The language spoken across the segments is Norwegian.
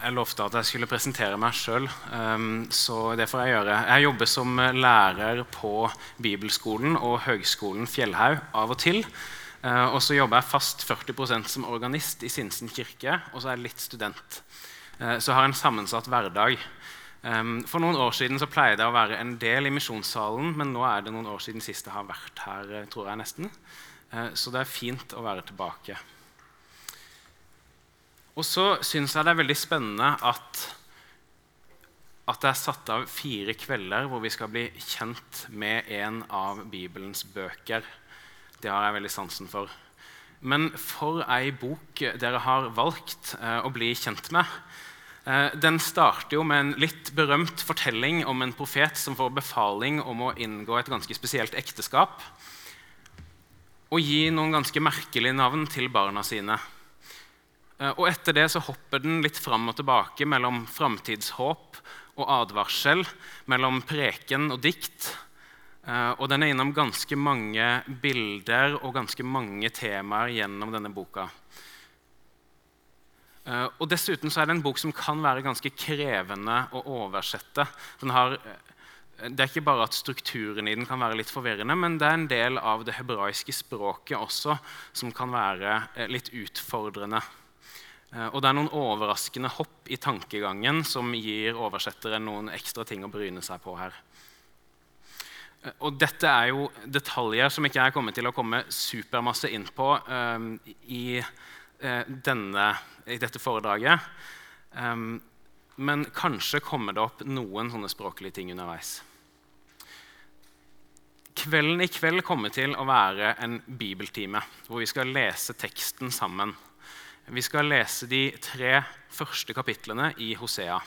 Jeg lovte at jeg skulle presentere meg sjøl, så det får jeg gjøre. Jeg jobber som lærer på bibelskolen og høgskolen Fjellhaug av og til. Eh, og så jobber jeg fast 40% som organist i Sinsen kirke, og så er jeg litt student. Eh, så jeg har en sammensatt hverdag. For noen år siden så pleide jeg å være en del i misjonssalen, men nå er det noen år siden sist jeg har vært her. Eh, tror jeg nesten. Så det er fint å være tilbake. Og så syns jeg det er veldig spennende at, at det er satt av fire kvelder hvor vi skal bli kjent med en av Bibelens bøker. Det har jeg veldig sansen for. Men for ei bok dere har valgt eh, å bli kjent med eh, Den starter jo med en litt berømt fortelling om en profet som får befaling om å inngå et ganske spesielt ekteskap og gi noen ganske merkelige navn til barna sine. Eh, og etter det så hopper den litt fram og tilbake mellom framtidshåp og advarsel, mellom preken og dikt. Eh, og den er innom ganske mange bilder og ganske mange temaer gjennom denne boka. Eh, og Dessuten så er det en bok som kan være ganske krevende å oversette. Har, det er ikke bare at strukturen i den kan være litt forvirrende, men det er en del av det hebraiske språket også som kan være litt utfordrende. Eh, og det er noen overraskende hopp i tankegangen som gir oversetteren noen ekstra ting å bryne seg på her. Eh, og dette er jo detaljer som ikke jeg kommer til å komme supermasse inn på um, i, denne, i, dette foredraget. Um, men kanskje kommer det opp noen sånne språklige ting underveis. Kvelden i kveld kommer til å være en bibeltime hvor vi skal lese teksten sammen. Vi skal lese de tre første kapitlene i Hosea.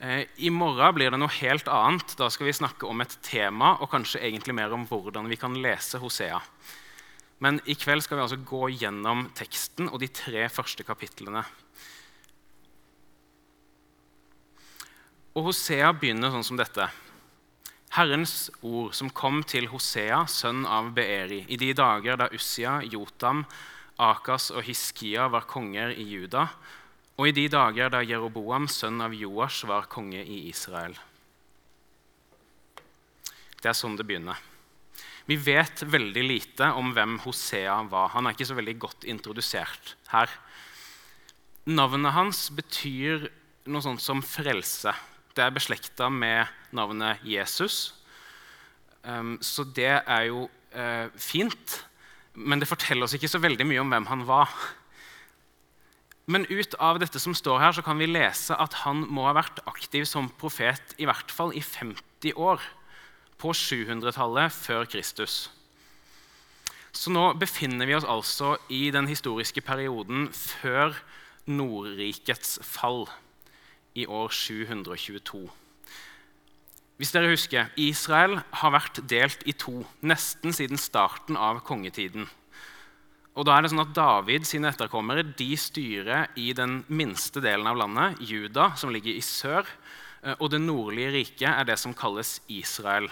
Eh, I morgen blir det noe helt annet. Da skal vi snakke om et tema og kanskje egentlig mer om hvordan vi kan lese Hosea. Men i kveld skal vi altså gå gjennom teksten og de tre første kapitlene. Og Hosea begynner sånn som dette. Herrens ord som kom til Hosea, sønn av Beeri, i de dager da Ussia, Jotam Akas og Hiskia var konger i Juda, og i de dager da Jeroboam, sønn av Joash, var konge i Israel. Det er sånn det begynner. Vi vet veldig lite om hvem Hosea var. Han er ikke så veldig godt introdusert her. Navnet hans betyr noe sånt som frelse. Det er beslekta med navnet Jesus. Um, så det er jo uh, fint men det forteller oss ikke så veldig mye om hvem han var. Men ut av dette som står her, så kan vi lese at han må ha vært aktiv som profet i hvert fall i 50 år, på 700-tallet før Kristus. Så nå befinner vi oss altså i den historiske perioden før Nordrikets fall i år 722. Hvis dere husker, Israel har vært delt i to nesten siden starten av kongetiden. Og da er det sånn at David sine etterkommere de styrer i den minste delen av landet, Juda, som ligger i sør. Eh, og det nordlige riket er det som kalles Israel.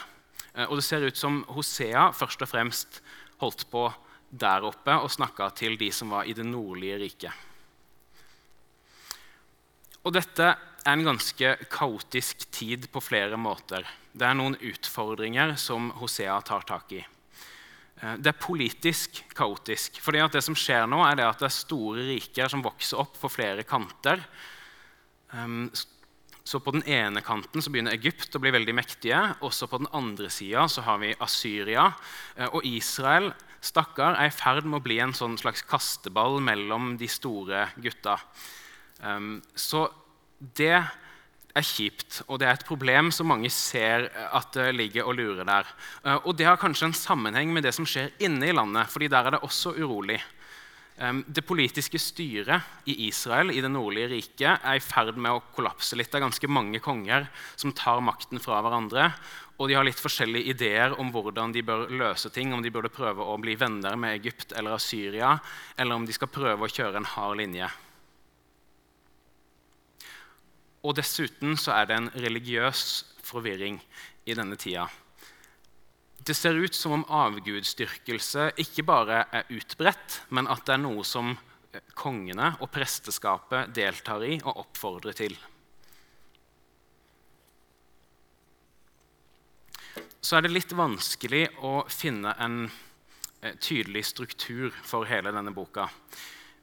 Eh, og det ser ut som Hosea først og fremst holdt på der oppe og snakka til de som var i det nordlige riket. Og dette en ganske kaotisk tid på flere måter. Det er noen utfordringer som Hosea tar tak i. Eh, det er politisk kaotisk. fordi Det som skjer nå, er at det er store riker som vokser opp på flere kanter. Så På den ene kanten så begynner Egypt å bli veldig mektige. Også på den andre sida har vi Asyria. Eh, og Israel stakkar, er i ferd med å bli en sånn slags kasteball mellom de store gutta. Så det er kjipt, og det er et problem som mange ser at det ligger og lurer der. Eh, og Det har kanskje en sammenheng med det som skjer inne i landet, fordi der er det også urolig. Det politiske styret i Israel i det nordlige riket er i ferd med å kollapse litt. Det er ganske mange konger som tar makten fra hverandre. Og de har litt forskjellige ideer om hvordan de bør løse ting. Om de burde prøve å bli venner med Egypt eller Syria, eller om de skal prøve å kjøre en hard linje. Og dessuten så er det en religiøs forvirring i denne tida. Det ser ut som om avgudsdyrkelse ikke bare er utbredt, men at det er noe som kongene og presteskapet deltar i og oppfordrer til. Så er det litt vanskelig å finne en eh, tydelig struktur for hele denne boka.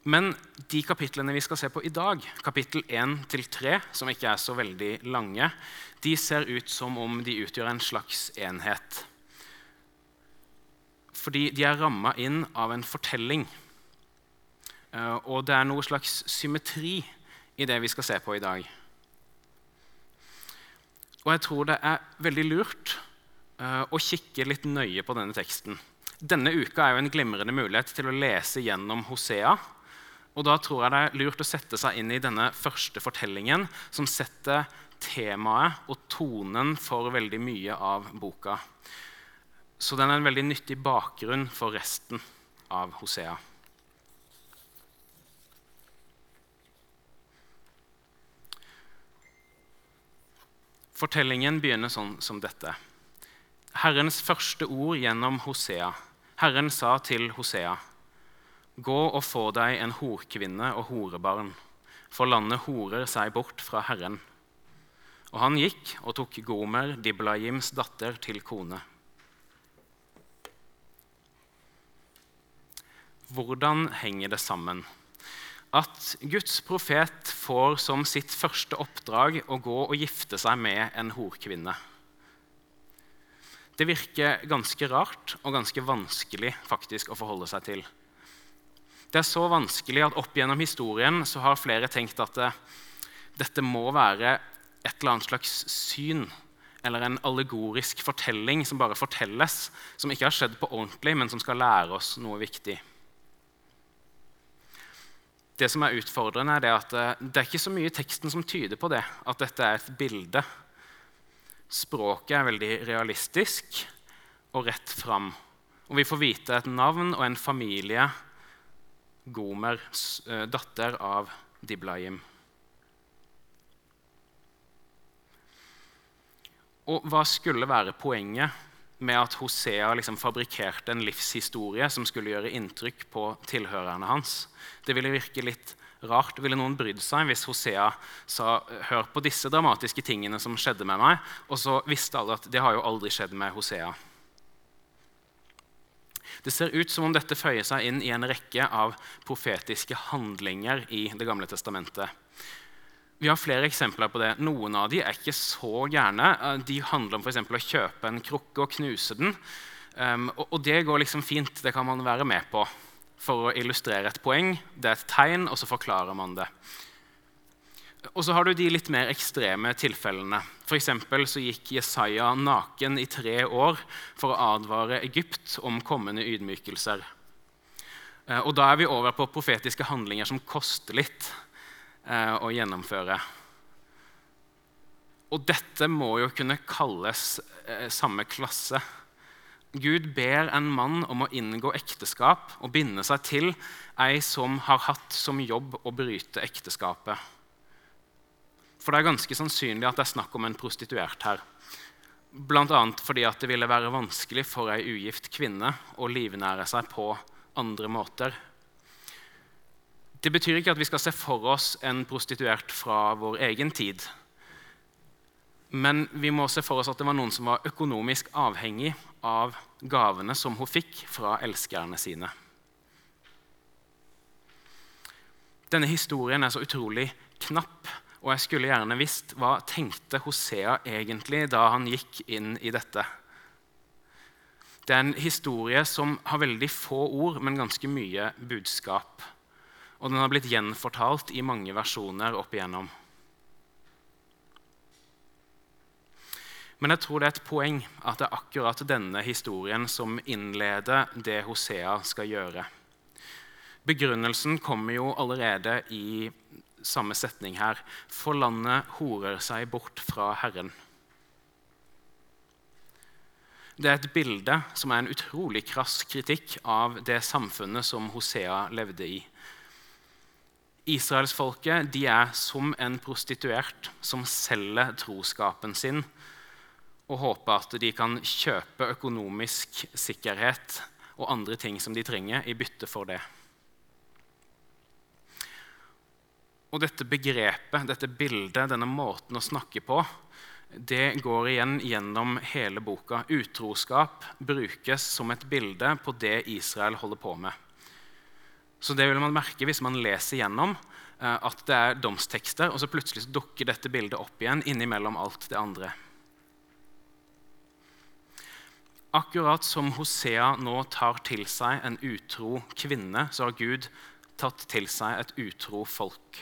Men de kapitlene vi skal se på i dag, kapittel 1-3, som ikke er så veldig lange, de ser ut som om de utgjør en slags enhet. Fordi de er ramma inn av en fortelling. Eh, og det er noe slags symmetri i det vi skal se på i dag. Og jeg tror det er veldig lurt uh, å kikke litt nøye på denne teksten. Denne uka er jo en glimrende mulighet til å lese gjennom Hosea og da tror jeg det er lurt å sette seg inn i denne første fortellingen, som setter temaet og tonen for veldig mye av boka. Så den er en veldig nyttig bakgrunn for resten av Hosea. Fortellingen begynner sånn som dette. Herrens første ord gjennom Hosea. Herren sa til Hosea.: Gå og få deg en horkvinne og horebarn, for landet horer seg bort fra Herren. Og han gikk og tok Gomer, Diblajims datter, til kone. Hvordan henger det sammen? At Guds profet får som sitt første oppdrag å gå og gifte seg med en horkvinne. Det virker ganske rart og ganske vanskelig faktisk å forholde seg til. Det er så vanskelig at opp gjennom historien så har flere tenkt at det, dette må være et eller annet slags syn eller en allegorisk fortelling som bare fortelles, som ikke har skjedd på ordentlig, men som skal lære oss noe viktig. Det som er utfordrende, er at det, det er ikke så mye i teksten som tyder på det, at dette er et bilde. Språket er veldig realistisk og rett fram. Og vi får vite et navn og en familie Gomer, eh, datter av Diblaim. Og hva skulle være poenget med at Hosea liksom fabrikkerte en livshistorie som skulle gjøre inntrykk på tilhørerne hans? Det ville virke litt rart. Ville noen brydd seg hvis Hosea sa hør på disse dramatiske tingene som skjedde med meg, og så visste alle at det har jo aldri skjedd med Hosea? Det ser ut som om dette føyer seg inn i en rekke av profetiske handlinger i Det gamle testamentet. Vi har flere eksempler på det. Noen av de er ikke så gærne. De handler om for å kjøpe en krukke og knuse den. Um, og, det går liksom fint. Det kan man være med på for å illustrere et poeng. Det er et tegn, og så forklarer man det. Og så har du de litt mer ekstreme tilfellene. For så gikk Jesaja naken i tre år for å advare Egypt om kommende ydmykelser. Eh, og da er vi over på profetiske handlinger som koster litt eh, å gjennomføre. Og dette må jo kunne kalles eh, samme klasse. Gud ber en mann om å inngå ekteskap og binde seg til ei som har hatt som jobb å bryte ekteskapet. For det er ganske sannsynlig at det er snakk om en prostituert her. Bl.a. fordi det ville være vanskelig for ei ugift kvinne å livnære seg på andre måter. Det betyr ikke at vi skal se for oss en prostituert fra vår egen tid. Men vi må se for oss at det var noen som var økonomisk avhengig av gavene som hun fikk fra elskerne sine. Denne historien er så utrolig knapp og jeg skulle gjerne visst hva tenkte Hosea egentlig da han gikk inn i dette. Det er en historie som har veldig få ord, men ganske mye budskap. Og den har blitt gjenfortalt i mange versjoner opp igjennom. Men jeg tror det er et poeng at det er akkurat denne historien som innleder det Hosea skal gjøre. Begrunnelsen kommer jo allerede i samme setning her. For landet horer seg bort fra Herren. Det er et bilde som er en utrolig krass kritikk av det samfunnet som Hosea levde i. Israelsfolket er som en prostituert som selger troskapen sin og håper at de kan kjøpe økonomisk sikkerhet og andre ting som de trenger, i bytte for det. Og dette begrepet, dette bildet, denne måten å snakke på, det går igjen gjennom hele boka. Utroskap brukes som et bilde på det Israel holder på med. Så det vil man merke hvis man leser gjennom eh, at det er domstekster, og så plutselig dukker dette bildet opp igjen innimellom alt det andre. Akkurat som Hosea nå tar til seg en utro kvinne, så har Gud tatt til seg et utro folk.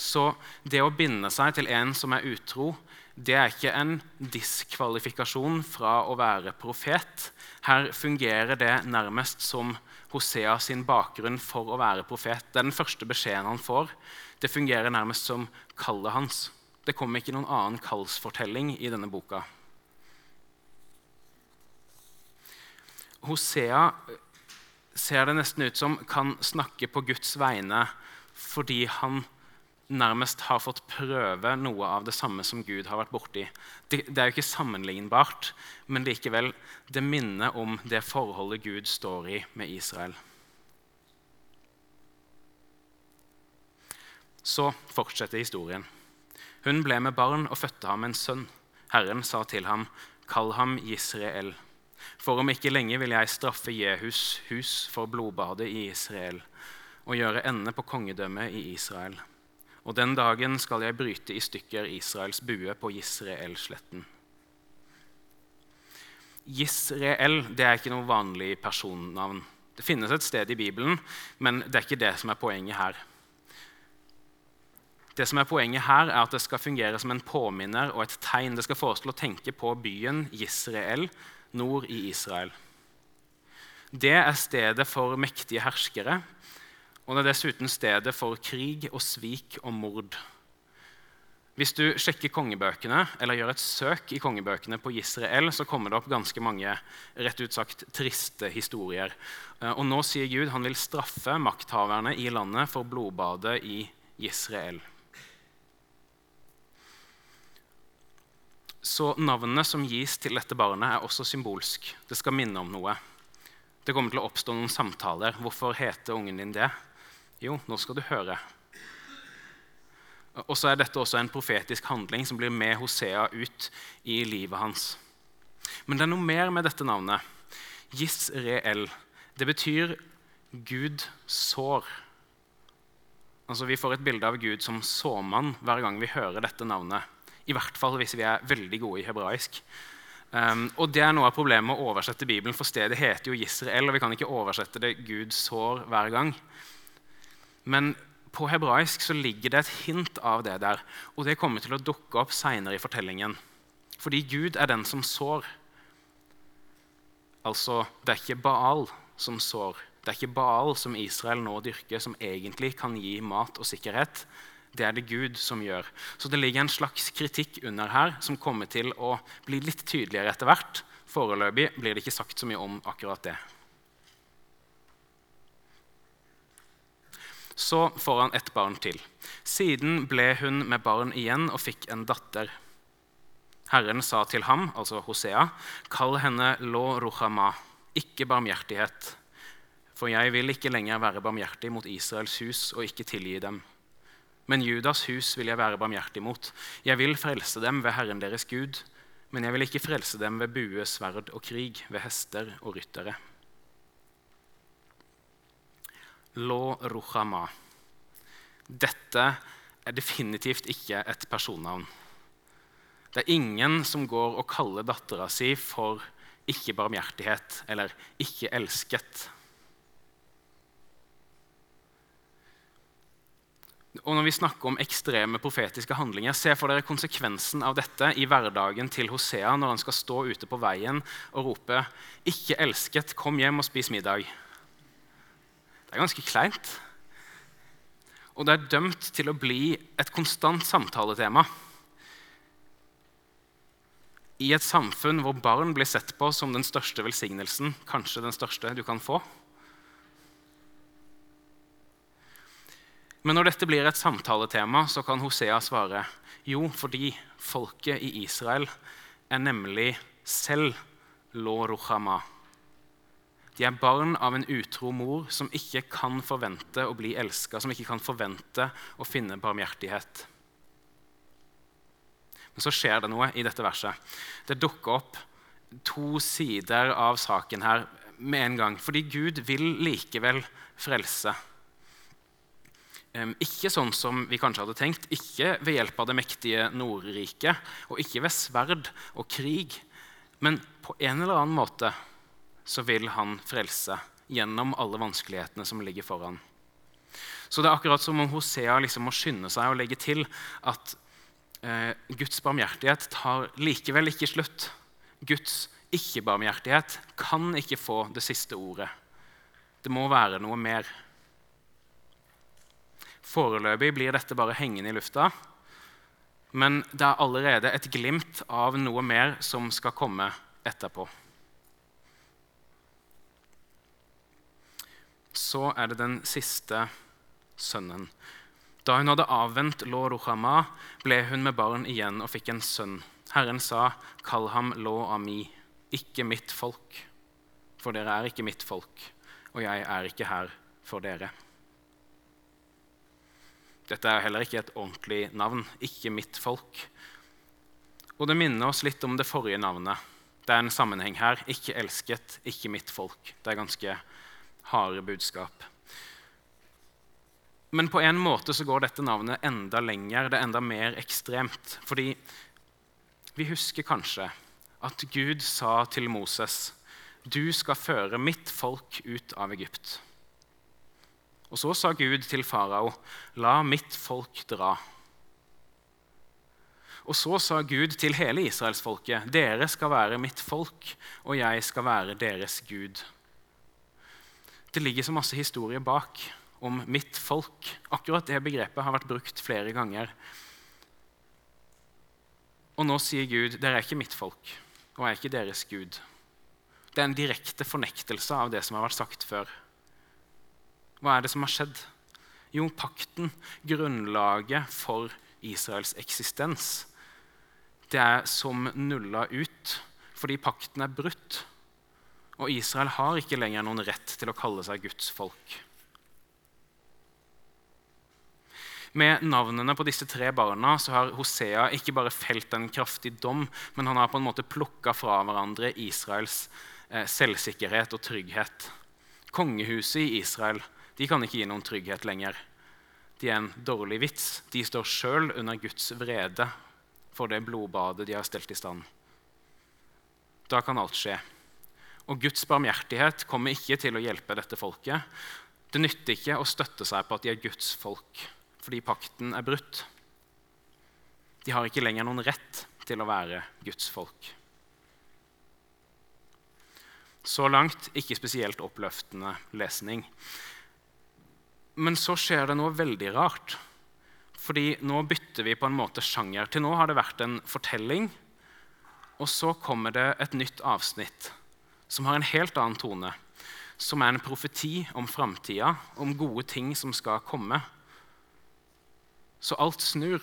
Så det å binde seg til en som er utro, det er ikke en diskvalifikasjon fra å være profet. Her fungerer det nærmest som Hosea sin bakgrunn for å være profet. Det er den første beskjeden han får. Det fungerer nærmest som kallet hans. Det kommer ikke noen annen kallsfortelling i denne boka. Hosea ser det nesten ut som kan snakke på Guds vegne fordi han nærmest har fått prøve noe av det samme som Gud har vært borti. Det, det er jo ikke sammenlignbart, men likevel det minner om det forholdet Gud står i med Israel. Så fortsetter historien. Hun ble med barn og fødte ham en sønn. Herren sa til ham, 'Kall ham Israel.' For om ikke lenge vil jeg straffe Jehus hus for blodbadet i Israel og gjøre ende på kongedømmet i Israel. Og den dagen skal jeg bryte i stykker Israels bue på Jisrael-sletten. Jisrael det er ikke noe vanlig personnavn. Det finnes et sted i Bibelen, men det er ikke det som er poenget her. Det som er Poenget her er at det skal fungere som en påminner og et tegn. Det skal få oss til å tenke på byen Jisrael nord i Israel. Det er stedet for mektige herskere og det er dessuten stedet for krig og svik og mord. Hvis du sjekker kongebøkene, eller gjør et søk i kongebøkene på Israel, så kommer det opp ganske mange rett ut sagt, triste historier. Eh, og nå sier Gud han vil straffe makthaverne i landet for blodbadet i Israel. Så navnet som gis til dette barnet, er også symbolsk. Det skal minne om noe. Det kommer til å oppstå noen samtaler. Hvorfor heter ungen din det? Jo, nå skal du høre. Og så er dette også en profetisk handling som blir med Hosea ut i livet hans. Men det er noe mer med dette navnet. Jisreel. Det betyr Gud sår. Altså, vi får et bilde av Gud som såmann hver gang vi hører dette navnet. I hvert fall hvis vi er veldig gode i hebraisk. Um, og Det er noe av problemet med å oversette Bibelen, for stedet heter jo Israel, og vi kan ikke oversette det Gud sår hver gang. Men på hebraisk så ligger det et hint av det der, og det kommer til å dukke opp seinere i fortellingen. Fordi Gud er den som sår. Altså, det er ikke Baal som sår. Det er ikke Baal som Israel nå dyrker, som egentlig kan gi mat og sikkerhet. Det er det Gud som gjør. Så det ligger en slags kritikk under her som kommer til å bli litt tydeligere etter hvert. Foreløpig blir det ikke sagt så mye om akkurat det. Så får han et barn til. Siden ble hun med barn igjen og fikk en datter. Herren sa til ham, altså Hosea, kall henne Lo Ruhama, ikke barmhjertighet. For jeg vil ikke lenger være barmhjertig mot Israels hus og ikke tilgi dem. Men Judas hus vil jeg være barmhjertig mot. Jeg vil frelse dem ved Herren deres Gud, men jeg vil ikke frelse dem ved bue, sverd og krig, ved hester og ryttere. Lo Ruhama. Dette er definitivt ikke et personnavn. Det er ingen som går og kaller dattera si for ikke barmhjertighet eller ikke elsket. Og når vi snakker om ekstreme profetiske handlinger, Se for dere konsekvensen av dette i hverdagen til Hosea når han skal stå ute på veien og rope 'Ikke elsket, kom hjem og spis middag'. Det er ganske kleint. Og det er dømt til å bli et konstant samtaletema. I et samfunn hvor barn blir sett på som den største velsignelsen, kanskje den største du kan få. Men når dette blir et samtaletema, så kan Hosea svare jo, fordi folket i Israel er nemlig selv lo ruchama. De er barn av en utro mor som ikke kan forvente å bli elska, som ikke kan forvente å finne barmhjertighet. Men så skjer det noe i dette verset. Det dukker opp to sider av saken her med en gang. Fordi Gud vil likevel frelse. Ikke sånn som vi kanskje hadde tenkt, ikke ved hjelp av det mektige Nordriket, og ikke ved sverd og krig, men på en eller annen måte så vil han frelse gjennom alle vanskelighetene som ligger foran. Så det er akkurat som om Hosea liksom må skynde seg og legge til at eh, Guds barmhjertighet tar likevel ikke slutt. Guds ikke-barmhjertighet kan ikke få det siste ordet. Det må være noe mer. Foreløpig blir dette bare hengende i lufta. Men det er allerede et glimt av noe mer som skal komme etterpå. Så er det den siste sønnen. Da hun hadde avvent Lo Ruhama, ble hun med barn igjen og fikk en sønn. Herren sa, 'Kall ham Lo Ami', ikke mitt folk, for dere er ikke mitt folk, og jeg er ikke her for dere. Dette er heller ikke et ordentlig navn. Ikke mitt folk. Og det minner oss litt om det forrige navnet. Det er en sammenheng her. Ikke elsket, ikke mitt folk. Det er ganske harde budskap. Men på en måte så går dette navnet enda lenger, det er enda mer ekstremt. Fordi vi husker kanskje at Gud sa til Moses, 'Du skal føre mitt folk ut av Egypt'. Og så sa Gud til farao, 'La mitt folk dra'. Og så sa Gud til hele israelsfolket, 'Dere skal være mitt folk, og jeg skal være deres Gud'. Det ligger så masse historie bak om mitt folk. Akkurat det begrepet har vært brukt flere ganger. Og nå sier Gud, 'Dere er ikke mitt folk, og jeg er ikke deres Gud'. Det er en direkte fornektelse av det som har vært sagt før. Hva er det som har skjedd? Jo, pakten, grunnlaget for Israels eksistens, det er som nulla ut fordi pakten er brutt. Og Israel har ikke lenger noen rett til å kalle seg Guds folk. Med navnene på disse tre barna så har Hosea ikke bare felt en kraftig dom, men han har på en måte plukka fra hverandre Israels eh, selvsikkerhet og trygghet. Kongehuset i Israel de kan ikke gi noen trygghet lenger. De er en dårlig vits. De står sjøl under Guds vrede for det blodbadet de har stelt i stand. Da kan alt skje. Og Guds barmhjertighet kommer ikke til å hjelpe dette folket. Det nytter ikke å støtte seg på at de er Guds folk, fordi pakten er brutt. De har ikke lenger noen rett til å være Guds folk. Så langt ikke spesielt oppløftende lesning. Men så skjer det noe veldig rart. Fordi nå bytter vi på en måte sjanger. Til nå har det vært en fortelling, og så kommer det et nytt avsnitt som har en helt annen tone. Som er en profeti om framtida, om gode ting som skal komme. Så alt snur.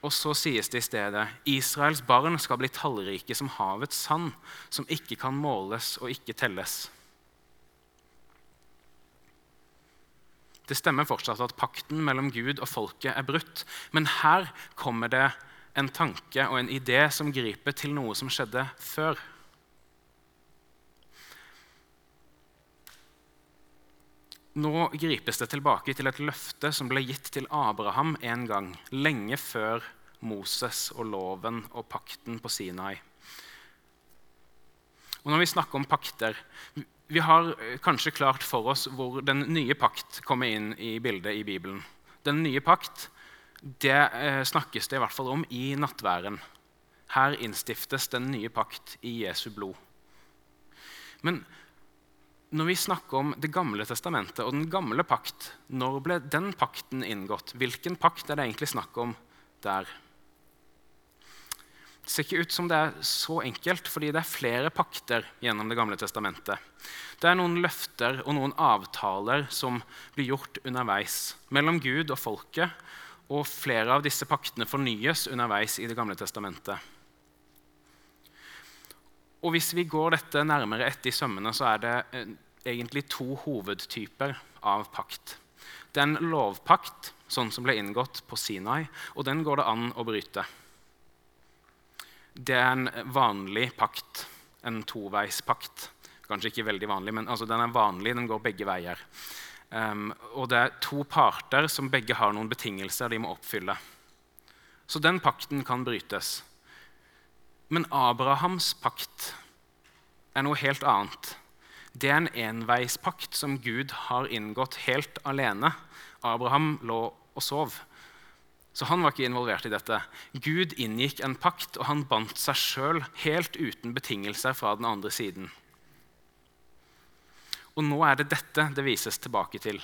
Og så sies det i stedet Israels barn skal bli tallrike som havets sand, som ikke kan måles og ikke telles. Det stemmer fortsatt at pakten mellom Gud og folket er brutt. Men her kommer det en tanke og en idé som griper til noe som skjedde før. Nå gripes det tilbake til et løfte som ble gitt til Abraham en gang, lenge før Moses og loven og pakten på Sinai. Og når vi snakker om pakter, vi har eh, kanskje klart for oss hvor den nye pakt kommer inn i bildet i Bibelen. Den nye pakt det eh, snakkes det i hvert fall om i nattværen. Her innstiftes den nye pakt i Jesu blod. Men når vi snakker om Det gamle testamentet og den gamle pakt, når ble den pakten inngått? Hvilken pakt er det egentlig snakk om der? Det ser ikke ut som det er så enkelt, fordi det er flere pakter gjennom Det gamle testamentet. Det er noen løfter og noen avtaler som blir gjort underveis mellom Gud og folket, og flere av disse paktene fornyes underveis i Det gamle testamentet. Og hvis vi går dette nærmere etter i sømmene, så er det eh, egentlig to hovedtyper av pakt. Det er en lovpakt, sånn som ble inngått på Sinai, og den går det an å bryte. Det er en vanlig pakt, en toveispakt. Kanskje ikke veldig vanlig, men altså, den er vanlig, den går begge veier. Um, og det er to parter som begge har noen betingelser de må oppfylle. Så den pakten kan brytes. Men Abrahams pakt er noe helt annet. Det er en enveispakt som Gud har inngått helt alene. Abraham lå og sov. Så han var ikke involvert i dette. Gud inngikk en pakt, og han bandt seg sjøl helt uten betingelser fra den andre siden. Og nå er det dette det vises tilbake til.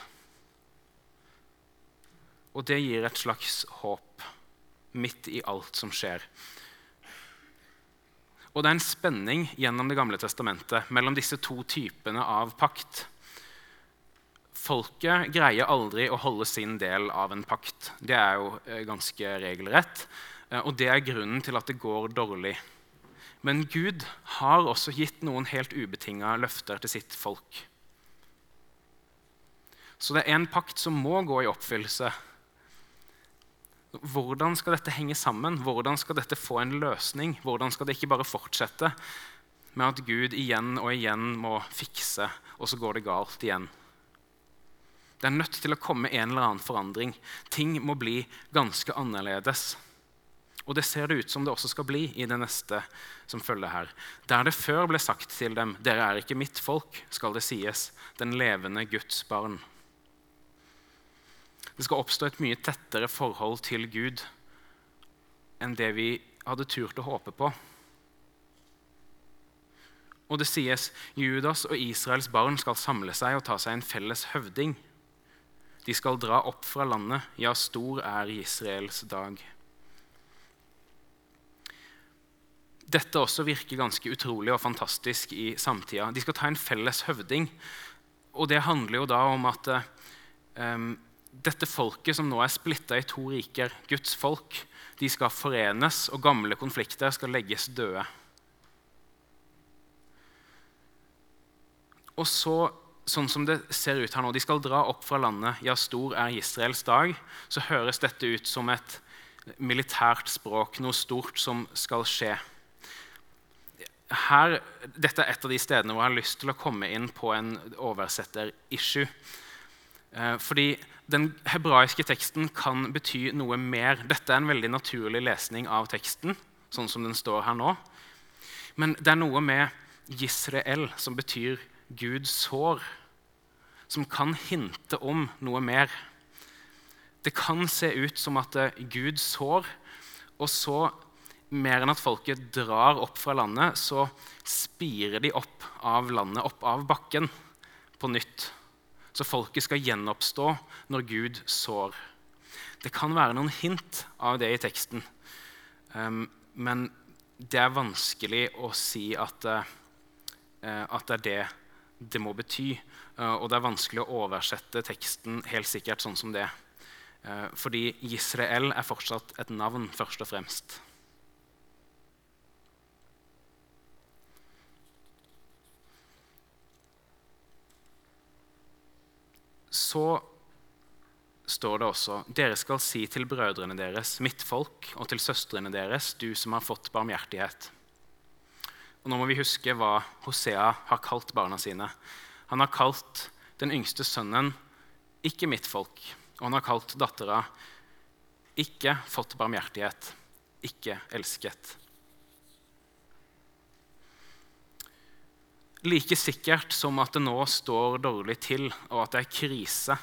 Og det gir et slags håp midt i alt som skjer. Og det er en spenning gjennom Det gamle testamentet mellom disse to typene av pakt. Folket greier aldri å holde sin del av en pakt. Det er jo eh, ganske regelrett. Eh, og det er grunnen til at det går dårlig. Men Gud har også gitt noen helt ubetinga løfter til sitt folk. Så det er en pakt som må gå i oppfyllelse hvordan skal dette henge sammen? Hvordan skal dette få en løsning? Hvordan skal det ikke bare fortsette med at Gud igjen og igjen må fikse, og så går det galt igjen? Det er nødt til å komme en eller annen forandring. Ting må bli ganske annerledes. Og det ser det ut som det også skal bli i det neste som følger her. Der det før ble sagt til dem 'Dere er ikke mitt folk', skal det sies 'den levende Guds barn'. Det skal oppstå et mye tettere forhold til Gud enn det vi hadde turt å håpe på. Og det sies Judas og Israels barn skal samle seg og ta seg en felles høvding. De skal dra opp fra landet, ja, stor er Israels dag. Dette også virker ganske utrolig og fantastisk i samtida. De skal ta en felles høvding. Og det handler jo da om at um, dette folket som nå er splitta i to riker, Guds folk, de skal forenes, og gamle konflikter skal legges døde. Og så, sånn som det ser ut her nå, De skal dra opp fra landet. Ja, stor er Israels dag. Så høres dette ut som et militært språk, noe stort som skal skje. Her, dette er et av de stedene hvor jeg har lyst til å komme inn på en oversetter-issue. Eh, fordi den hebraiske teksten kan bety noe mer. Dette er en veldig naturlig lesning av teksten, sånn som den står her nå. Men det er noe med Israel, som betyr Guds sår, som kan hinte om noe mer. Det kan se ut som at eh, Gud sår, og så, mer enn at folket drar opp fra landet, så spirer de opp av landet, opp av bakken, på nytt så folket skal gjenoppstå når Gud sår. Det kan være noen hint av det i teksten, um, men det er vanskelig å si at, uh, at det er det det må bety. Uh, og det er vanskelig å oversette teksten helt sikkert sånn som det. Fordi Israel er fortsatt et navn, først og fremst. Så står det også dere skal si til brødrene deres, mitt folk, og til søstrene deres, du som har fått barmhjertighet. Og Nå må vi huske hva Hosea har kalt barna sine. Han har kalt den yngste sønnen ikke mitt folk, og han har kalt dattera ikke fått barmhjertighet, ikke elsket. Like sikkert som at det nå står dårlig til, og at det er krise,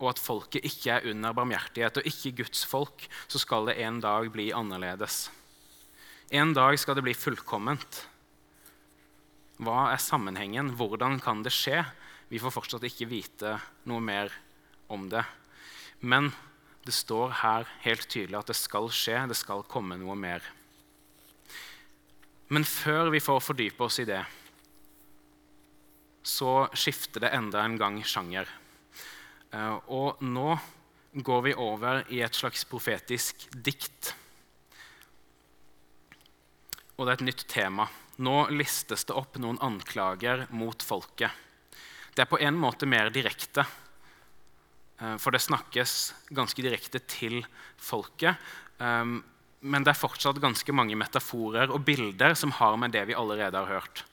og at folket ikke er under barmhjertighet og ikke Guds folk, så skal det en dag bli annerledes. En dag skal det bli fullkomment. Hva er sammenhengen? Hvordan kan det skje? Vi får fortsatt ikke vite noe mer om det. Men det står her helt tydelig at det skal skje, det skal komme noe mer. Men før vi får fordype oss i det, så skifter det enda en gang sjanger. Eh, og nå går vi over i et slags profetisk dikt. Og det er et nytt tema. Nå listes det opp noen anklager mot folket. Det er på en måte mer direkte, eh, for det snakkes ganske direkte til folket. Eh, men det er fortsatt ganske mange metaforer og bilder som har med det vi allerede har hørt.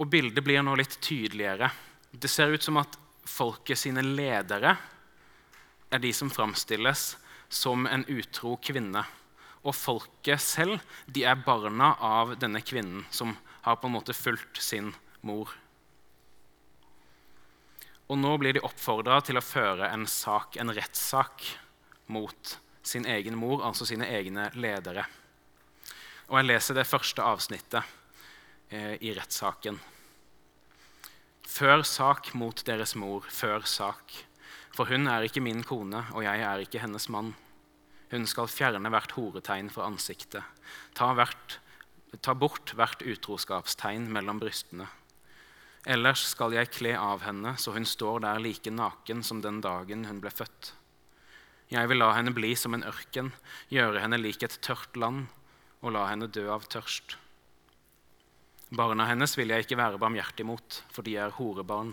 Og bildet blir nå litt tydeligere. Det ser ut som at folket sine ledere er de som framstilles som en utro kvinne. Og folket selv de er barna av denne kvinnen som har på en måte fulgt sin mor. Og nå blir de oppfordra til å føre en sak, en rettssak mot sin egen mor, altså sine egne ledere. Og jeg leser det første avsnittet i rettssaken. Før sak mot deres mor, før sak. For hun er ikke min kone, og jeg er ikke hennes mann. Hun skal fjerne hvert horetegn fra ansiktet, ta, hvert, ta bort hvert utroskapstegn mellom brystene. Ellers skal jeg kle av henne så hun står der like naken som den dagen hun ble født. Jeg vil la henne bli som en ørken, gjøre henne lik et tørt land og la henne dø av tørst. Barna hennes vil jeg ikke være barmhjertig mot, for de er horebarn.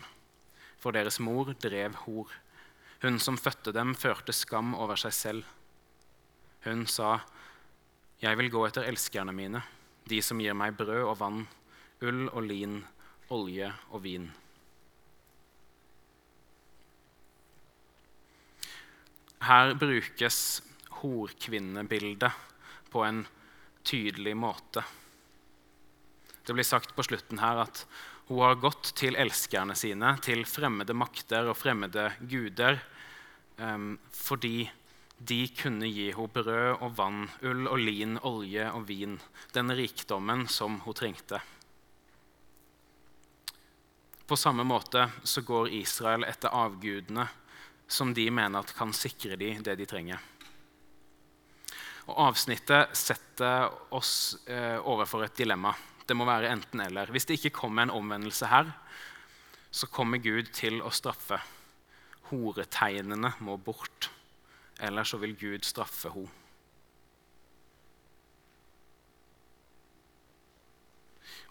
For deres mor drev hor. Hun som fødte dem, førte skam over seg selv. Hun sa, 'Jeg vil gå etter elskerne mine, de som gir meg brød og vann, ull og lin, olje og vin.' Her brukes horkvinnebildet på en tydelig måte. Det blir sagt på slutten her at hun har gått til elskerne sine, til fremmede makter og fremmede guder, um, fordi de kunne gi henne brød og vann, ull og lin, olje og vin, den rikdommen som hun trengte. På samme måte så går Israel etter avgudene som de mener at kan sikre dem det de trenger. Og Avsnittet setter oss eh, overfor et dilemma. Det må være enten-eller. Hvis det ikke kommer en omvendelse her, så kommer Gud til å straffe. Horetegnene må bort eller så vil Gud straffe henne.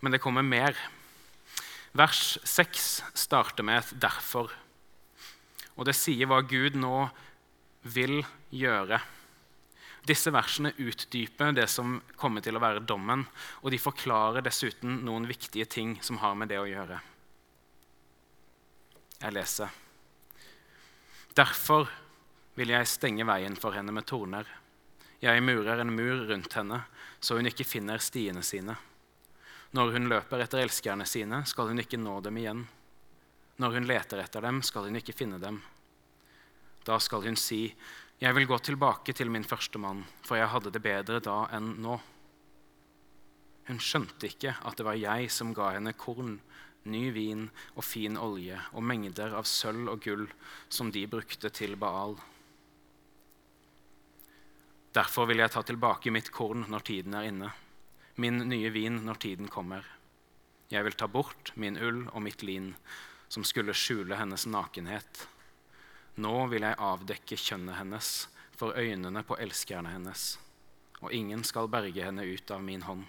Men det kommer mer. Vers 6 starter med et 'derfor'. Og det sier hva Gud nå vil gjøre. Disse versene utdyper det som kommer til å være dommen, og de forklarer dessuten noen viktige ting som har med det å gjøre. Jeg leser. Derfor vil jeg stenge veien for henne med torner. Jeg murer en mur rundt henne, så hun ikke finner stiene sine. Når hun løper etter elskerne sine, skal hun ikke nå dem igjen. Når hun leter etter dem, skal hun ikke finne dem. Da skal hun si, Jeg vil gå tilbake til min første mann, for jeg hadde det bedre da enn nå. Hun skjønte ikke at det var jeg som ga henne korn, ny vin og fin olje og mengder av sølv og gull som de brukte til Baal. Derfor vil jeg ta tilbake mitt korn når tiden er inne, min nye vin når tiden kommer. Jeg vil ta bort min ull og mitt lin, som skulle skjule hennes nakenhet. Nå vil jeg avdekke kjønnet hennes for øynene på elskerne hennes, og ingen skal berge henne ut av min hånd.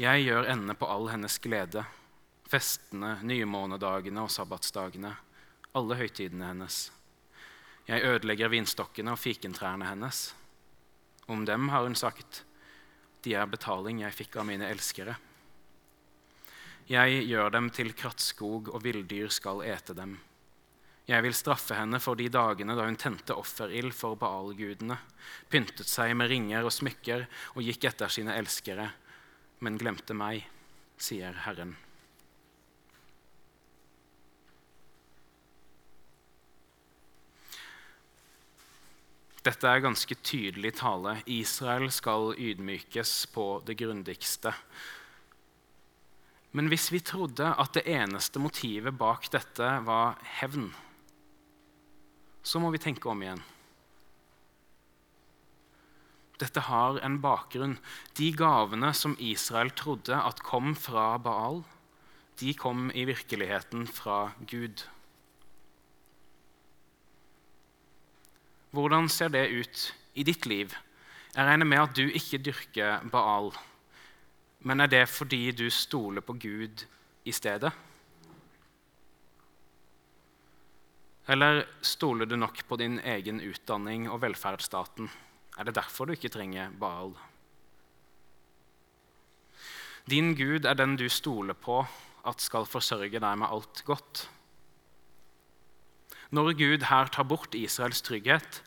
Jeg gjør ende på all hennes glede, festene, nymånedagene og sabbatsdagene, alle høytidene hennes. Jeg ødelegger vinstokkene og fikentrærne hennes om dem har hun sagt, de er betaling jeg fikk av mine elskere. Jeg gjør dem til krattskog, og villdyr skal ete dem. Jeg vil straffe henne for de dagene da hun tente offerild for Baal-gudene, pyntet seg med ringer og smykker og gikk etter sine elskere, men glemte meg, sier Herren. Dette er ganske tydelig tale. Israel skal ydmykes på det grundigste. Men hvis vi trodde at det eneste motivet bak dette var hevn, så må vi tenke om igjen. Dette har en bakgrunn. De gavene som Israel trodde at kom fra Baal, de kom i virkeligheten fra Gud. Hvordan ser det ut i ditt liv? Jeg regner med at du ikke dyrker Baal. Men er det fordi du stoler på Gud i stedet? Eller stoler du nok på din egen utdanning og velferdsstaten? Er det derfor du ikke trenger Baal? Din Gud er den du stoler på at skal forsørge deg med alt godt. Når Gud her tar bort Israels trygghet,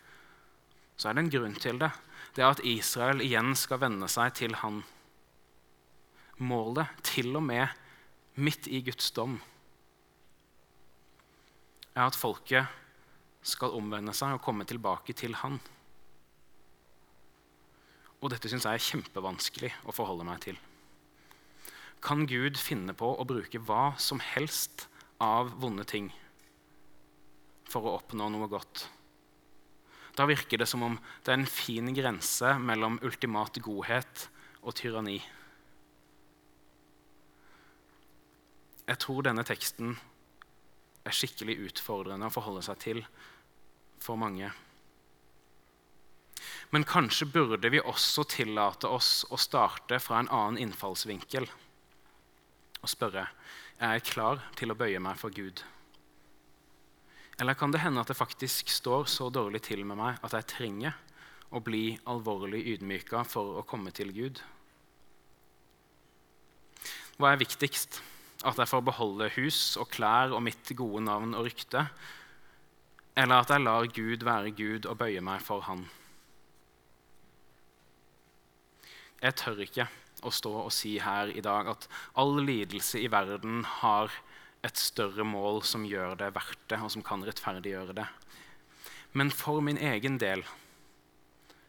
så er det en grunn til det. Det er at Israel igjen skal vende seg til han. Målet, til og med midt i Guds dom, er at folket skal omvende seg og komme tilbake til han. Og dette syns jeg er kjempevanskelig å forholde meg til. Kan Gud finne på å bruke hva som helst av vonde ting for å oppnå noe godt? Da virker det som om det er en fin grense mellom ultimat godhet og tyranni. Jeg tror denne teksten er skikkelig utfordrende å forholde seg til for mange. Men kanskje burde vi også tillate oss å starte fra en annen innfallsvinkel og spørre er jeg klar til å bøye meg for Gud. Eller kan det hende at det faktisk står så dårlig til med meg at jeg trenger å bli alvorlig ydmyka for å komme til Gud? Hva er viktigst? At jeg får beholde hus og klær og mitt gode navn og rykte? Eller at jeg lar Gud være Gud og bøye meg for Han? Jeg tør ikke å stå og si her i dag at all lidelse i verden har et større mål som gjør det verdt det, og som kan rettferdiggjøre det. Men for min egen del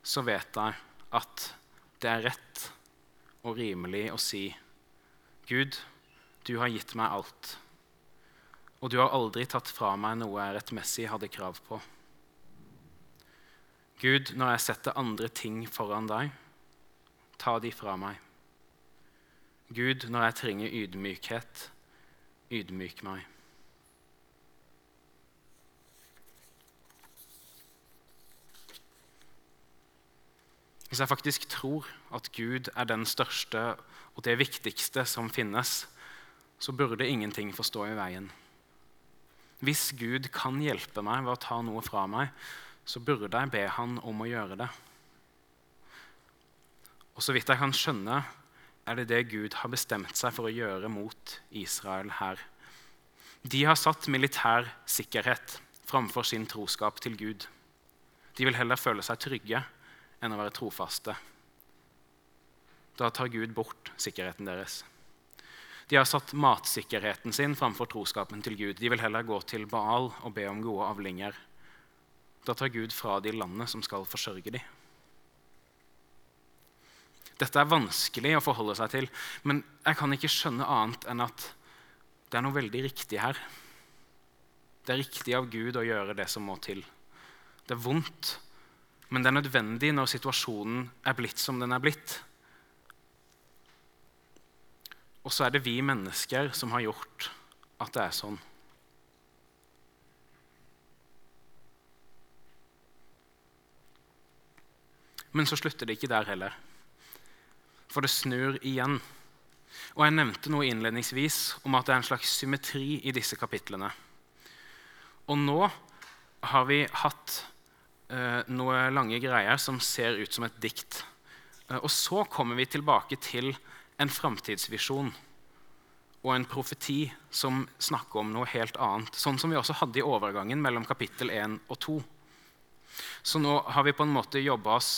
så vet jeg at det er rett og rimelig å si Gud, du har gitt meg alt, og du har aldri tatt fra meg noe jeg rettmessig hadde krav på. Gud, når jeg setter andre ting foran deg, ta de fra meg. Gud, når jeg trenger ydmykhet, ydmyk meg. Hvis jeg faktisk tror at Gud er den største og det viktigste som finnes, så burde ingenting få stå i veien. Hvis Gud kan hjelpe meg ved å ta noe fra meg, så burde jeg be Han om å gjøre det. Og så vidt jeg kan skjønne, er det det Gud har bestemt seg for å gjøre mot Israel her. De har satt militær sikkerhet framfor sin troskap til Gud. De vil heller føle seg trygge enn å være trofaste. Da tar Gud bort sikkerheten deres. De har satt matsikkerheten sin framfor troskapen til Gud. De vil heller gå til Baal og be om gode avlinger. Da tar Gud fra de landet som skal forsørge dem. Dette er vanskelig å forholde seg til, men jeg kan ikke skjønne annet enn at det er noe veldig riktig her. Det er riktig av Gud å gjøre det som må til. Det er vondt, men det er nødvendig når situasjonen er blitt som den er blitt. Og så er det vi mennesker som har gjort at det er sånn. Men så slutter det ikke der heller for det snur igjen. Og Jeg nevnte noe innledningsvis om at det er en slags symmetri i disse kapitlene. Og nå har vi hatt eh, noe lange greier som ser ut som et dikt. Eh, og så kommer vi tilbake til en framtidsvisjon og en profeti som snakker om noe helt annet. Sånn som vi også hadde i overgangen mellom kapittel 1 og 2. Så nå har vi på en måte jobba oss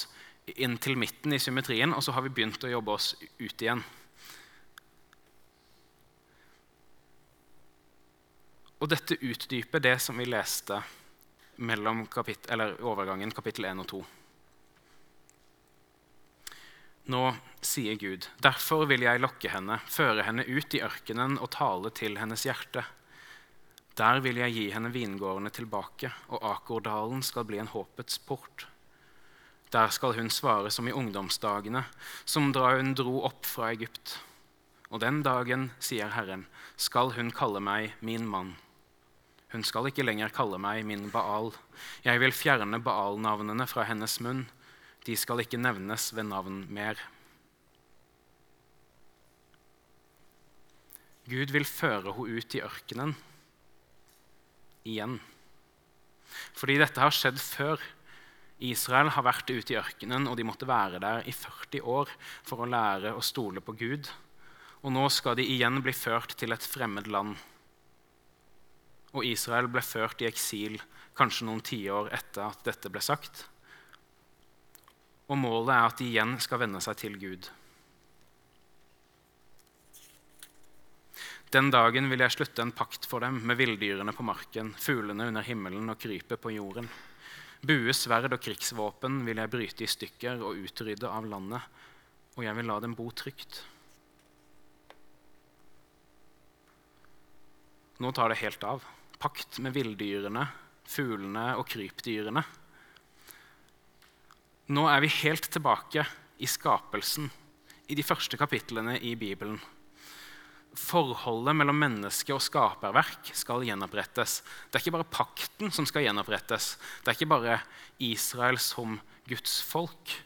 inn til midten i symmetrien, og så har vi begynt å jobbe oss ut igjen. Og dette utdyper det som vi leste mellom kapittel, overgangen kapittel 1 og 2. Nå sier Gud, derfor vil jeg lokke henne, føre henne ut i ørkenen og tale til hennes hjerte. Der vil jeg gi henne vingårdene tilbake, og Akordalen skal bli en håpets port. Der skal hun svare som i ungdomsdagene, som da hun dro opp fra Egypt. Og den dagen, sier Herren, skal hun kalle meg min mann. Hun skal ikke lenger kalle meg min Baal. Jeg vil fjerne Baal-navnene fra hennes munn. De skal ikke nevnes ved navn mer. Gud vil føre henne ut i ørkenen igjen. Fordi dette har skjedd før. Israel har vært ute i ørkenen, og de måtte være der i 40 år for å lære å stole på Gud. Og nå skal de igjen bli ført til et fremmed land. Og Israel ble ført i eksil kanskje noen tiår etter at dette ble sagt. Og målet er at de igjen skal vende seg til Gud. Den dagen vil jeg slutte en pakt for dem med villdyrene på marken, fuglene under himmelen og krypet på jorden. Bue, sverd og krigsvåpen vil jeg bryte i stykker og utrydde av landet, og jeg vil la dem bo trygt. Nå tar det helt av. Pakt med villdyrene, fuglene og krypdyrene. Nå er vi helt tilbake i skapelsen, i de første kapitlene i Bibelen. Forholdet mellom menneske og skaperverk skal gjenopprettes. Det er ikke bare pakten som skal gjenopprettes. Det er ikke bare Israel som Guds folk.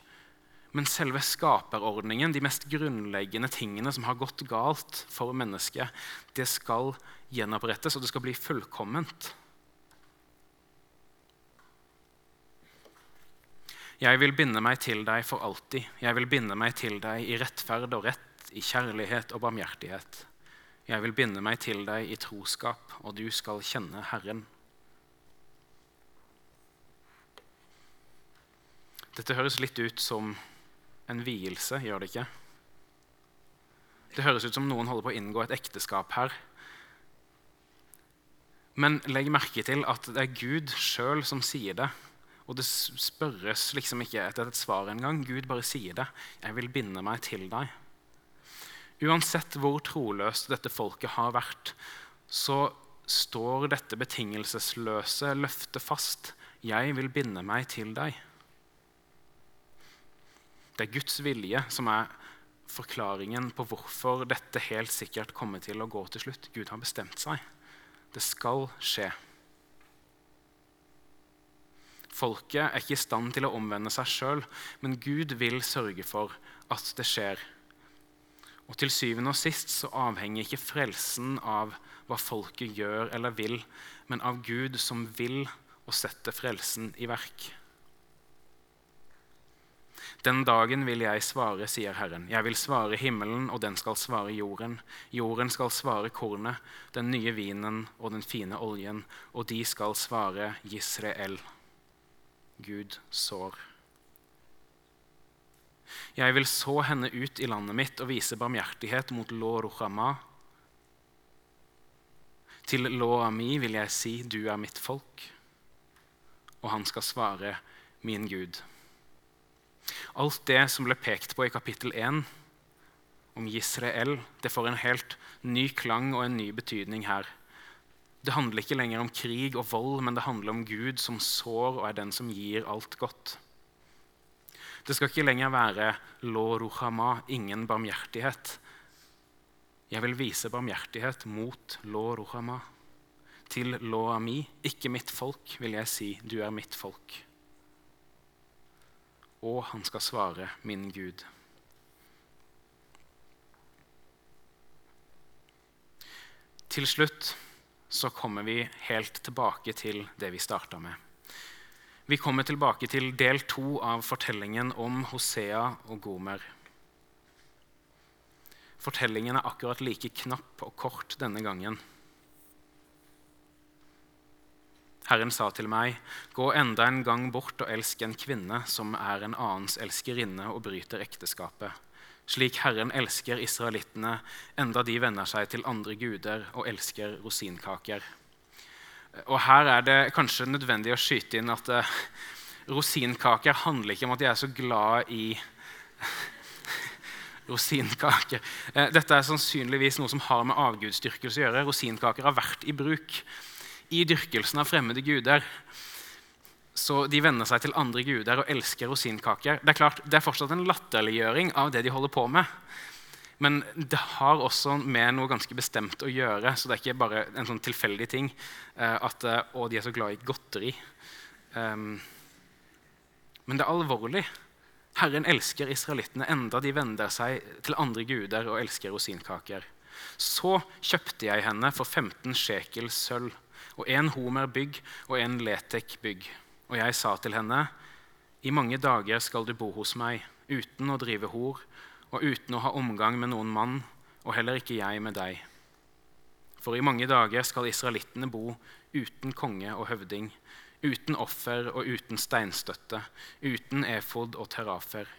Men selve skaperordningen, de mest grunnleggende tingene som har gått galt for mennesket, det skal gjenopprettes, og det skal bli fullkomment. Jeg vil binde meg til deg for alltid. Jeg vil binde meg til deg i rettferd og rett, i kjærlighet og barmhjertighet. Jeg vil binde meg til deg i troskap, og du skal kjenne Herren. Dette høres litt ut som en vielse, gjør det ikke? Det høres ut som noen holder på å inngå et ekteskap her. Men legg merke til at det er Gud sjøl som sier det. Og det spørres liksom ikke etter et svar engang. Gud bare sier det. 'Jeg vil binde meg til deg'. Uansett hvor troløst dette folket har vært, så står dette betingelsesløse løftet fast. 'Jeg vil binde meg til deg'. Det er Guds vilje som er forklaringen på hvorfor dette helt sikkert kommer til å gå til slutt. Gud har bestemt seg. Det skal skje. Folket er ikke i stand til å omvende seg sjøl, men Gud vil sørge for at det skjer. Og Til syvende og sist så avhenger ikke frelsen av hva folket gjør eller vil, men av Gud som vil og setter frelsen i verk. Den dagen vil jeg svare, sier Herren. Jeg vil svare himmelen, og den skal svare jorden. Jorden skal svare kornet, den nye vinen og den fine oljen, og de skal svare Gisrael. Gud sår. Jeg vil så henne ut i landet mitt og vise barmhjertighet mot Lo-Ruhama. Til Lo Ami vil jeg si, du er mitt folk. Og han skal svare, min Gud. Alt det som ble pekt på i kapittel 1 om Israel, det får en helt ny klang og en ny betydning her. Det handler ikke lenger om krig og vold, men det handler om Gud som sår og er den som gir alt godt. Det skal ikke lenger være lo ruhama, ingen barmhjertighet. Jeg vil vise barmhjertighet mot lo ruhama. Til lo ami, ikke mitt folk, vil jeg si, du er mitt folk. Og han skal svare, min Gud. Til slutt så kommer vi helt tilbake til det vi starta med. Vi kommer tilbake til del to av fortellingen om Hosea og Gomer. Fortellingen er akkurat like knapp og kort denne gangen. Herren sa til meg, gå enda en gang bort og elsk en kvinne som er en annens elskerinne og bryter ekteskapet slik Herren elsker israelittene, enda de venner seg til andre guder og elsker rosinkaker. Og Her er det kanskje nødvendig å skyte inn at uh, rosinkaker handler ikke om at de er så glad i rosinkaker. Uh, dette er sannsynligvis noe som har med avgudsdyrkelse å gjøre. Rosinkaker har vært i bruk i dyrkelsen av fremmede guder. Så de venner seg til andre guder og elsker rosinkaker. Det er klart, det er fortsatt en latterliggjøring av det de holder på med. Men det har også med noe ganske bestemt å gjøre. Så det er ikke bare en sånn tilfeldig ting uh, at uh, å, de er så glad i godteri. Um, men det er alvorlig. Herren elsker israelittene enda de vender seg til andre guder og elsker rosinkaker. Så kjøpte jeg henne for 15 shekel sølv og en homer bygg og en letek bygg. Og jeg sa til henne, i mange dager skal du bo hos meg, uten å drive hor og uten å ha omgang med noen mann, og heller ikke jeg med deg. For i mange dager skal israelittene bo uten konge og høvding, uten offer og uten steinstøtte, uten efod og terafer.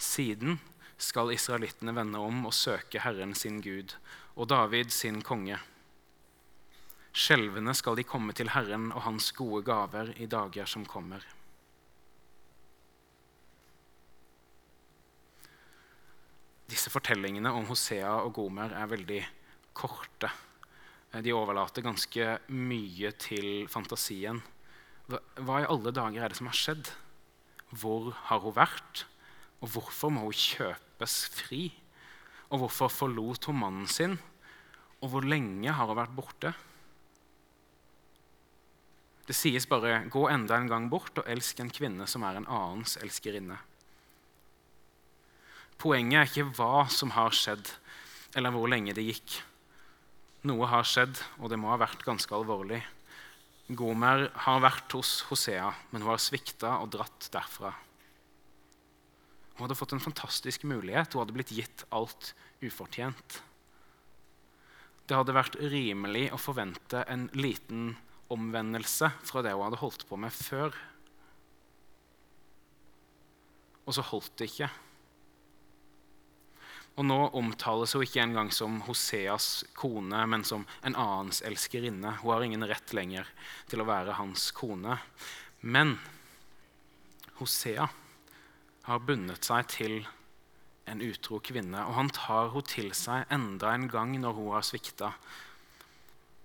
Siden skal israelittene vende om og søke Herren sin Gud og David sin konge. Skjelvende skal de komme til Herren og Hans gode gaver i dager som kommer. Disse fortellingene om Hosea og Gomer er veldig korte. De overlater ganske mye til fantasien. Hva i alle dager er det som har skjedd? Hvor har hun vært? Og hvorfor må hun kjøpes fri? Og hvorfor forlot hun mannen sin? Og hvor lenge har hun vært borte? Det sies bare 'gå enda en gang bort og elsk en kvinne som er en annens elskerinne'. Poenget er ikke hva som har skjedd, eller hvor lenge det gikk. Noe har skjedd, og det må ha vært ganske alvorlig. Gomer har vært hos Hosea, men hun har svikta og dratt derfra. Hun hadde fått en fantastisk mulighet. Hun hadde blitt gitt alt ufortjent. Det hadde vært rimelig å forvente en liten omvendelse fra det hun hadde holdt på med før. Og så holdt det ikke. Og nå omtales hun ikke engang som Hoseas kone, men som en annens elskerinne. Hun har ingen rett lenger til å være hans kone. Men Hosea har bundet seg til en utro kvinne, og han tar henne til seg enda en gang når hun har svikta,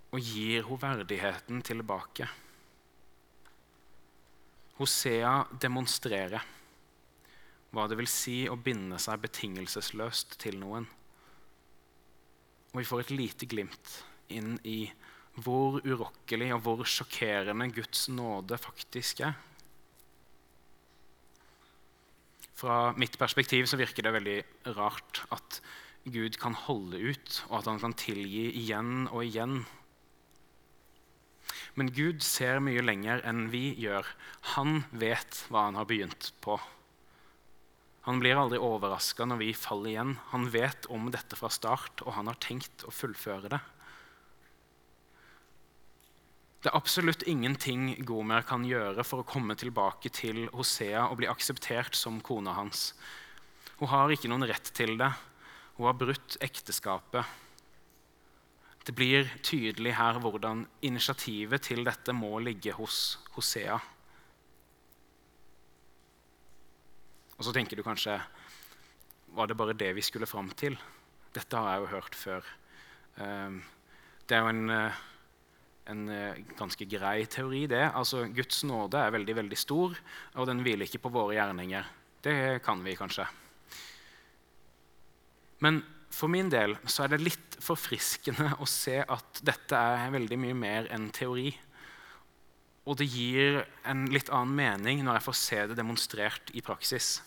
og gir henne verdigheten tilbake. Hosea demonstrerer hva det vil si å binde seg betingelsesløst til noen. Og vi får et lite glimt inn i hvor urokkelig og hvor sjokkerende Guds nåde faktisk er. Fra mitt perspektiv så virker det veldig rart at Gud kan holde ut, og at han kan tilgi igjen og igjen. Men Gud ser mye lenger enn vi gjør. Han vet hva han har begynt på. Han blir aldri overraska når vi faller igjen. Han vet om dette fra start, og han har tenkt å fullføre det. Det er absolutt ingenting Gomer kan gjøre for å komme tilbake til Hosea og bli akseptert som kona hans. Hun har ikke noen rett til det. Hun har brutt ekteskapet. Det blir tydelig her hvordan initiativet til dette må ligge hos Hosea. Og så tenker du kanskje Var det bare det vi skulle fram til? Dette har jeg jo hørt før. Ehm, det er jo en eh, en eh, ganske grei teori. det. Altså, Guds nåde er veldig veldig stor, og den hviler ikke på våre gjerninger. Det kan vi kanskje. Men for min del så er det litt forfriskende å se at dette er veldig mye mer enn teori. Og det gir en litt annen mening når jeg får se det demonstrert i praksis.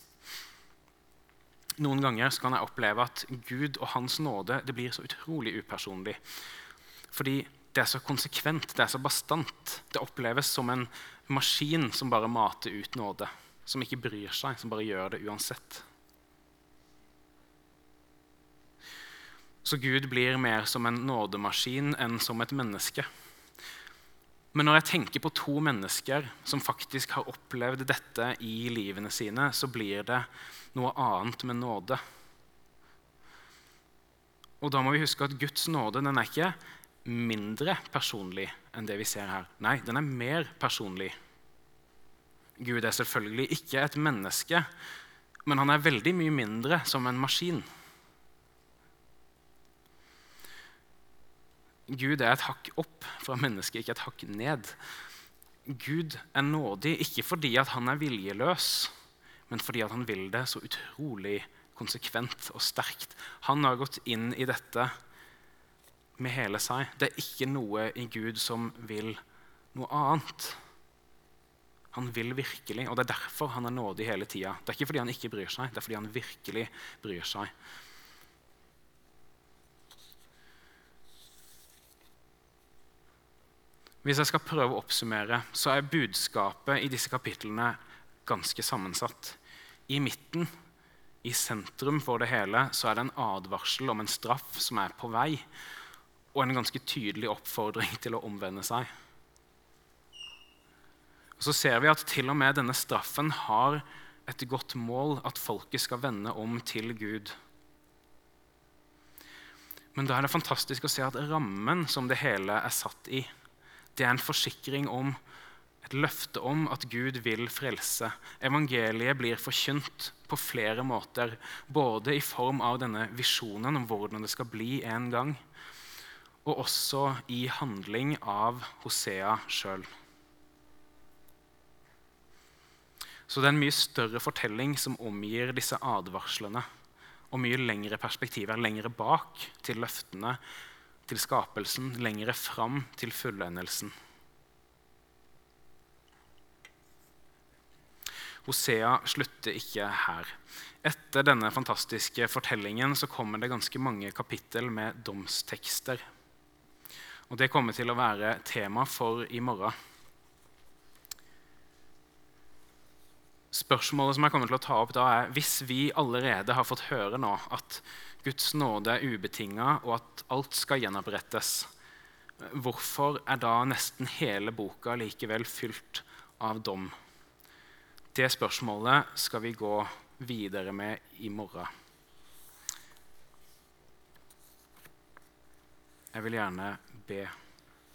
Noen ganger kan jeg oppleve at Gud og Hans nåde det blir så utrolig upersonlig. Fordi det er så konsekvent, det er så bastant. Det oppleves som en maskin som bare mater ut nåde. Som ikke bryr seg, som bare gjør det uansett. Så Gud blir mer som en nådemaskin enn som et menneske. Men når jeg tenker på to mennesker som faktisk har opplevd dette i livene sine, så blir det noe annet med nåde. Og da må vi huske at Guds nåde den er ikke mindre personlig enn det vi ser her. Nei, den er mer personlig. Gud er selvfølgelig ikke et menneske, men han er veldig mye mindre som en maskin. Gud er et hakk opp fra mennesket, ikke et hakk ned. Gud er nådig ikke fordi han er viljeløs, men fordi han vil det så utrolig konsekvent og sterkt. Han har gått inn i dette med hele seg. Det er ikke noe i Gud som vil noe annet. Han vil virkelig, og det er derfor han er nådig hele tida. Det er ikke fordi han ikke bryr seg, det er fordi han virkelig bryr seg. Hvis jeg skal prøve å oppsummere, så er budskapet i disse kapitlene ganske sammensatt. I midten, i sentrum for det hele, så er det en advarsel om en straff som er på vei, og en ganske tydelig oppfordring til å omvende seg. Og så ser vi at til og med denne straffen har et godt mål, at folket skal vende om til Gud. Men da er det fantastisk å se at rammen som det hele er satt i, det er en forsikring om, et løfte om at Gud vil frelse. Evangeliet blir forkynt på flere måter, både i form av denne visjonen om hvordan det skal bli en gang, og også i handling av Hosea sjøl. Så det er en mye større fortelling som omgir disse advarslene og mye lengre perspektiver, lengre bak til løftene, til skapelsen, lengre fram til fullendelsen. Hosea slutter ikke her. Etter denne fantastiske fortellingen så kommer det ganske mange kapittel med domstekster. Og Det kommer til å være tema for i morgen. Spørsmålet som jeg kommer til å ta opp da er, Hvis vi allerede har fått høre nå at Guds nåde er ubetinga, og at alt skal gjenopprettes, hvorfor er da nesten hele boka likevel fylt av dom? Det spørsmålet skal vi gå videre med i morgen. Jeg vil gjerne be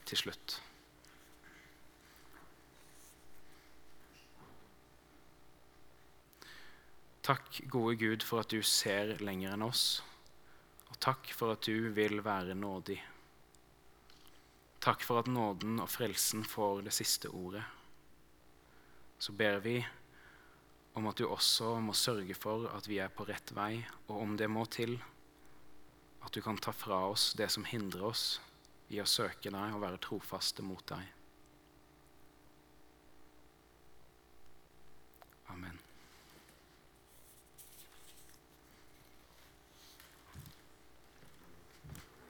til slutt. Takk, gode Gud, for at du ser lenger enn oss. Takk for at du vil være nådig. Takk for at nåden og frelsen får det siste ordet. Så ber vi om at du også må sørge for at vi er på rett vei, og om det må til, at du kan ta fra oss det som hindrer oss i å søke deg og være trofaste mot deg.